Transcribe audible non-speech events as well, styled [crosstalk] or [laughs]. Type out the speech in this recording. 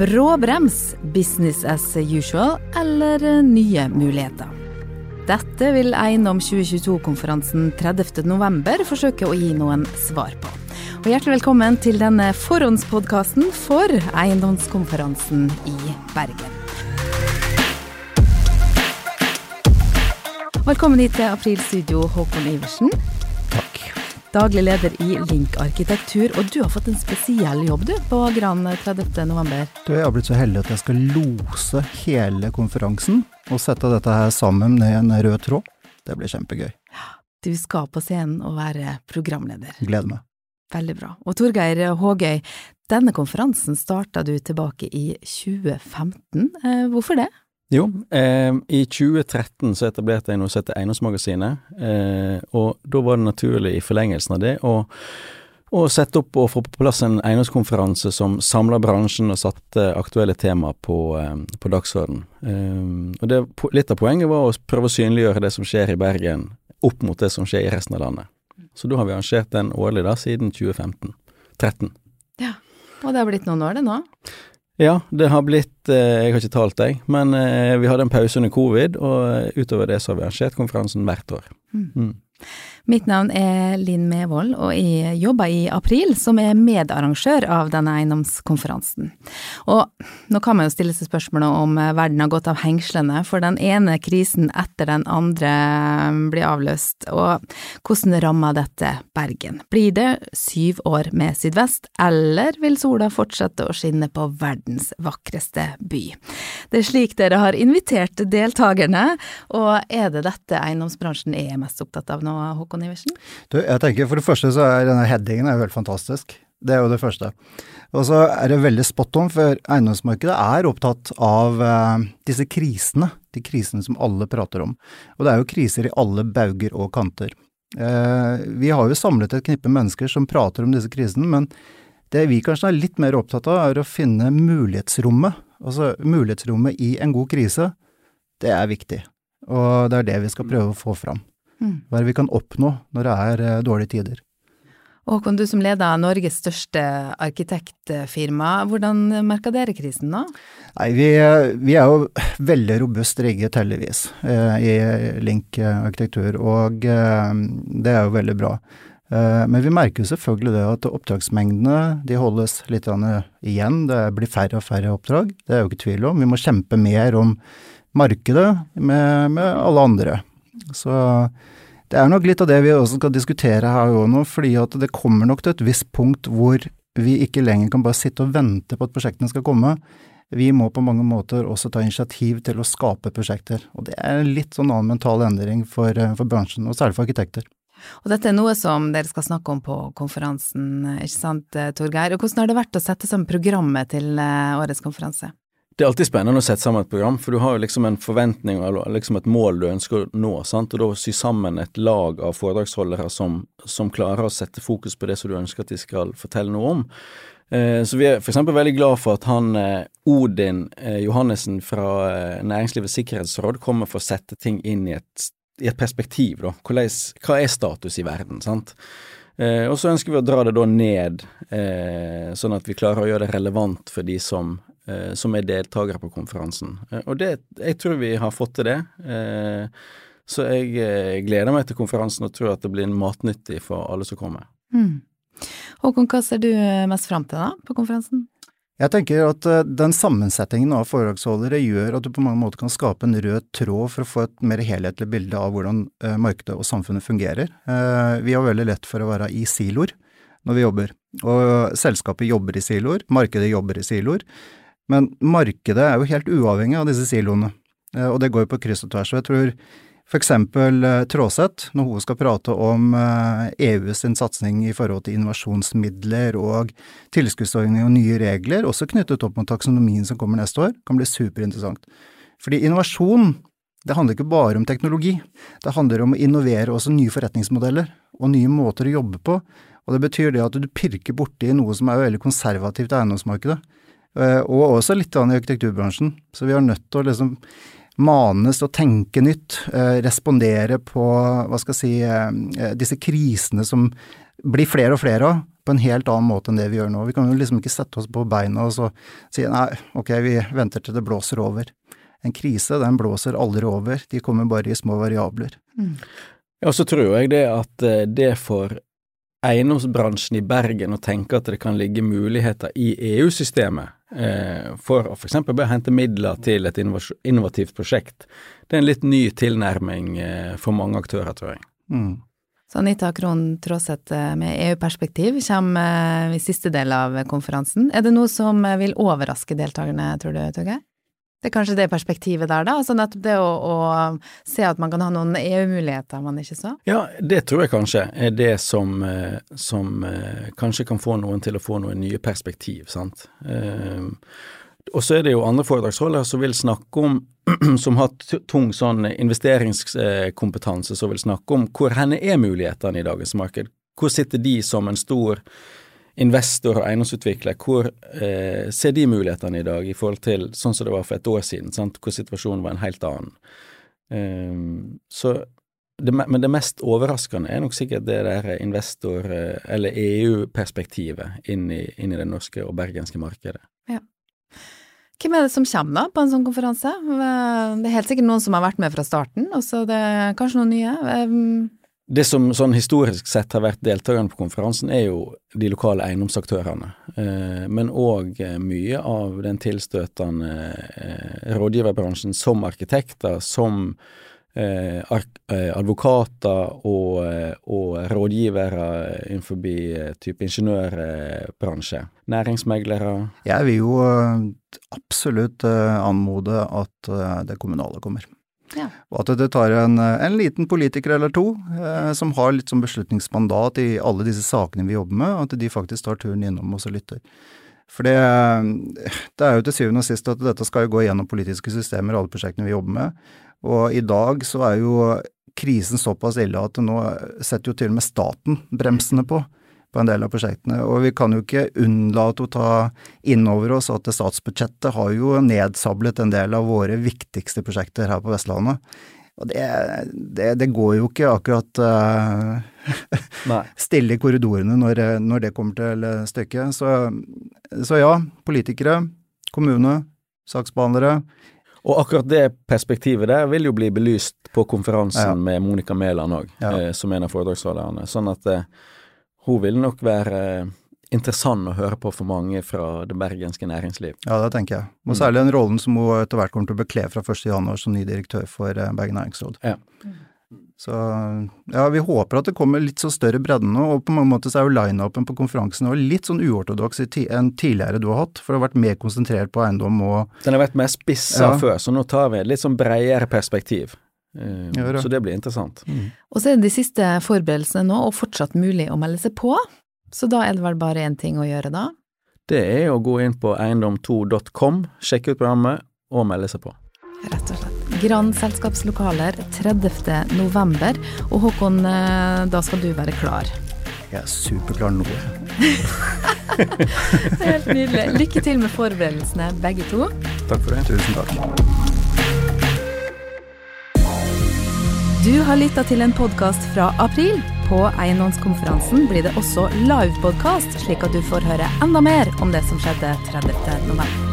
Brå brems, business as usual eller nye muligheter? Dette vil Eiendom 2022-konferansen 30.11 forsøke å gi noen svar på. Og hjertelig velkommen til denne forhåndspodkasten for eiendomskonferansen i Bergen. Velkommen hit til Aprilstudio, Håkon Iversen. Daglig leder i Link arkitektur, og du har fått en spesiell jobb du, på Gran 30.11. Du, jeg har blitt så heldig at jeg skal lose hele konferansen og sette dette her sammen med en rød tråd. Det blir kjempegøy. Du skal på scenen og være programleder. Gleder meg. Veldig bra. Og Torgeir Hågøy, denne konferansen starta du tilbake i 2015. Eh, hvorfor det? Jo, eh, i 2013 så etablerte jeg noe som heter Eiendomsmagasinet, eh, og da var det naturlig i forlengelsen av det å, å sette opp og få på plass en eiendomskonferanse som samla bransjen og satte aktuelle tema på, eh, på dagsordenen. Eh, og det, litt av poenget var å prøve å synliggjøre det som skjer i Bergen, opp mot det som skjer i resten av landet. Så da har vi arrangert den årlig da, siden 2015. 13. Ja, og det har blitt noen år det nå? Ja, det har blitt eh, Jeg har ikke talt deg, men eh, vi hadde en pause under covid, og utover det så har vi arrangert konferansen hvert år. Mm. Mitt navn er Linn Mevold, og jeg jobber i April som er medarrangør av denne eiendomskonferansen. Og nå kan man jo stille seg spørsmålet om verden har gått av hengslene, for den ene krisen etter den andre blir avløst, og hvordan rammer dette Bergen? Blir det syv år med Sydvest, eller vil sola fortsette å skinne på verdens vakreste by? Det er slik dere har invitert deltakerne, og er det dette eiendomsbransjen er mest opptatt av nå? Håkon Iversen? Du, jeg tenker For det første så er denne headingen er jo helt fantastisk. Det er jo det første. Og så er det veldig spot on, for eiendomsmarkedet er opptatt av eh, disse krisene. De krisene som alle prater om. Og det er jo kriser i alle bauger og kanter. Eh, vi har jo samlet et knippe mennesker som prater om disse krisene, men det vi kanskje er litt mer opptatt av, er å finne mulighetsrommet. Altså mulighetsrommet i en god krise. Det er viktig. Og det er det vi skal prøve å få fram. Mm. Hva er det vi kan oppnå når det er eh, dårlige tider? Håkon, du som leder Norges største arkitektfirma, hvordan merka dere krisen nå? Nei, vi, vi, er jo veldig robust rigget, heldigvis, eh, i Link arkitektur, og eh, det er jo veldig bra. Men vi merker jo selvfølgelig det at oppdragsmengdene de holdes litt igjen. Det blir færre og færre oppdrag, det er jo ikke tvil om. Vi må kjempe mer om markedet med, med alle andre. Så det er nok litt av det vi også skal diskutere her òg nå, fordi at det kommer nok til et visst punkt hvor vi ikke lenger kan bare sitte og vente på at prosjektene skal komme. Vi må på mange måter også ta initiativ til å skape prosjekter. Og det er en litt sånn annen mental endring for, eh, for bransjen, og særlig for arkitekter. Og dette er noe som dere skal snakke om på konferansen, ikke sant Torgeir. Og hvordan har det vært å sette sammen programmet til eh, årets konferanse? Det er alltid spennende å sette sammen et program, for du har jo liksom en forventning eller liksom et mål du ønsker å nå, sant? og da sy sammen et lag av foredragsholdere som, som, klarer å sette fokus på det som du ønsker at de skal fortelle noe om. Eh, så vi er f.eks. veldig glad for at han eh, Odin eh, Johannessen fra eh, Næringslivets sikkerhetsråd kommer for å sette ting inn i et, i et perspektiv, da. Hva er status i verden, sant? Eh, og så ønsker vi å dra det da ned, eh, sånn at vi klarer å gjøre det relevant for de som som er deltakere på konferansen. Eh, og det, jeg tror vi har fått til det. Eh, så jeg eh, gleder meg til konferansen og tror at det blir matnyttig for alle som kommer. Mm. Håkon, hva ser du mest fram til da på konferansen? Jeg tenker at den sammensetningen av foredragsholdere gjør at du på mange måter kan skape en rød tråd for å få et mer helhetlig bilde av hvordan markedet og samfunnet fungerer. Vi har veldig lett for å være i siloer når vi jobber, og selskapet jobber i siloer, markedet jobber i siloer. Men markedet er jo helt uavhengig av disse siloene, eh, og det går jo på kryss og tvers. Og jeg tror eksempel eh, Tråseth, når hun skal prate om EUs eh, e sin satsing i forhold til innovasjonsmidler og tilskuddsordninger og nye regler, også knyttet opp mot taksonomien som kommer neste år, kan bli superinteressant. Fordi innovasjon, det handler ikke bare om teknologi. Det handler om å innovere også nye forretningsmodeller og nye måter å jobbe på. Og det betyr det at du pirker borti noe som er veldig konservativt i eiendomsmarkedet. Eh, og også litt i arkitekturbransjen. Så vi er nødt til å liksom manes til å tenke nytt, eh, respondere på hva skal jeg si, eh, disse krisene som blir flere og flere av, på en helt annen måte enn det vi gjør nå. Vi kan jo liksom ikke sette oss på beina og så si nei, ok, vi venter til det blåser over. En krise, den blåser aldri over, de kommer bare i små variabler. Mm. Ja, så tror jeg det at det for eiendomsbransjen i Bergen å tenke at det kan ligge muligheter i EU-systemet for å f.eks. bare hente midler til et innovativt prosjekt, det er en litt ny tilnærming eh, for mange aktører, tror jeg. Mm. Så Anita Krohn Traaseth eh, med EU-perspektiv kommer eh, i siste del av konferansen. Er det noe som eh, vil overraske deltakerne, tror du, Torgeir? Det er kanskje det perspektivet der, da? Altså nettopp det å, å, se at man kan ha noen EU-muligheter man ikke så? Ja, det tror jeg kanskje er det som, som kanskje kan få noen til å få noen nye perspektiv, sant. Og så er det jo andre foredragsholdere som vil snakke om, [clears throat] som har tung sånn investeringskompetanse, som vil snakke om hvor henne er mulighetene i dagens marked. Hvor sitter de som en stor investor og eiendomsutvikler, hvor eh, ser de mulighetene i dag i forhold til sånn som det var for et år siden, sant? hvor situasjonen var en helt annen. Um, så det, men det mest overraskende er nok sikkert det der investor- eh, eller EU-perspektivet inn, inn, i det norske og bergenske markedet. Ja. Hvem er det som kommer på en sånn konferanse? Det er helt sikkert noen som har vært med fra starten, og så det er kanskje noen nye. Det som sånn historisk sett har vært deltakerne på konferansen, er jo de lokale eiendomsaktørene. Eh, men òg eh, mye av den tilstøtende eh, rådgiverbransjen som arkitekter, som advokater og, og rådgivere innenfor type ingeniørbransje. Næringsmeglere. Jeg vil jo absolutt anmode at det kommunale kommer. Ja. Og at det tar en, en, liten politiker eller to eh, som har litt sånn beslutningsmandat i alle disse sakene vi jobber med, at de faktisk tar turen innom oss og lytter. For det, det, er jo til syvende og sist at dette skal jo gå gjennom politiske systemer, alle prosjektene vi jobber med. Og i dag så er jo krisen såpass ille at nå setter jo til og med staten bremsene på på en del av prosjektene. Og vi kan jo ikke unnlate å ta inn over oss at statsbudsjettet har jo nedsablet en del av våre viktigste prosjekter her på Vestlandet. Og det, det, det går jo ikke akkurat uh, [laughs] stille i korridorene når, når, det kommer til stykket. Så, så ja, politikere, kommune, saksbehandlere og akkurat det perspektivet der vil jo bli belyst på konferansen ja. med Monica Mæland òg, ja. eh, som en av foredragsholderne. Sånn at eh, hun vil nok være eh, interessant å høre på for mange fra det bergenske næringsliv. Ja, det tenker jeg. Og særlig den rollen som hun etter hvert kommer til å bekle fra 1.1 som ny direktør for eh, Bergen næringsråd. Ja. Så ja, vi håper at det kommer litt så større bredde nå, og på mange måter så er jo lineupen på konferansen litt sånn uortodoks enn tidligere du har hatt, for det har vært mer konsentrert på eiendom og Den har vært mer spissa ja. før, så nå tar vi et litt sånn bredere perspektiv. Uh. Så det blir interessant. Mm. Og så er det de siste forberedelsene nå, og fortsatt mulig å melde seg på. Så da er det vel bare én ting å gjøre da? Det er å gå inn på eiendom2.com, sjekke ut programmet og melde seg på. Rett og slett. Grand selskapslokaler 30. november. Og Håkon, eh, da skal du være klar. Jeg er superklar nå. [laughs] Helt nydelig. Lykke til med forberedelsene, begge to. Takk for det. Tusen takk. Du har lytta til en podkast fra april. På eiendomskonferansen blir det også livepodkast, slik at du får høre enda mer om det som skjedde 30. november.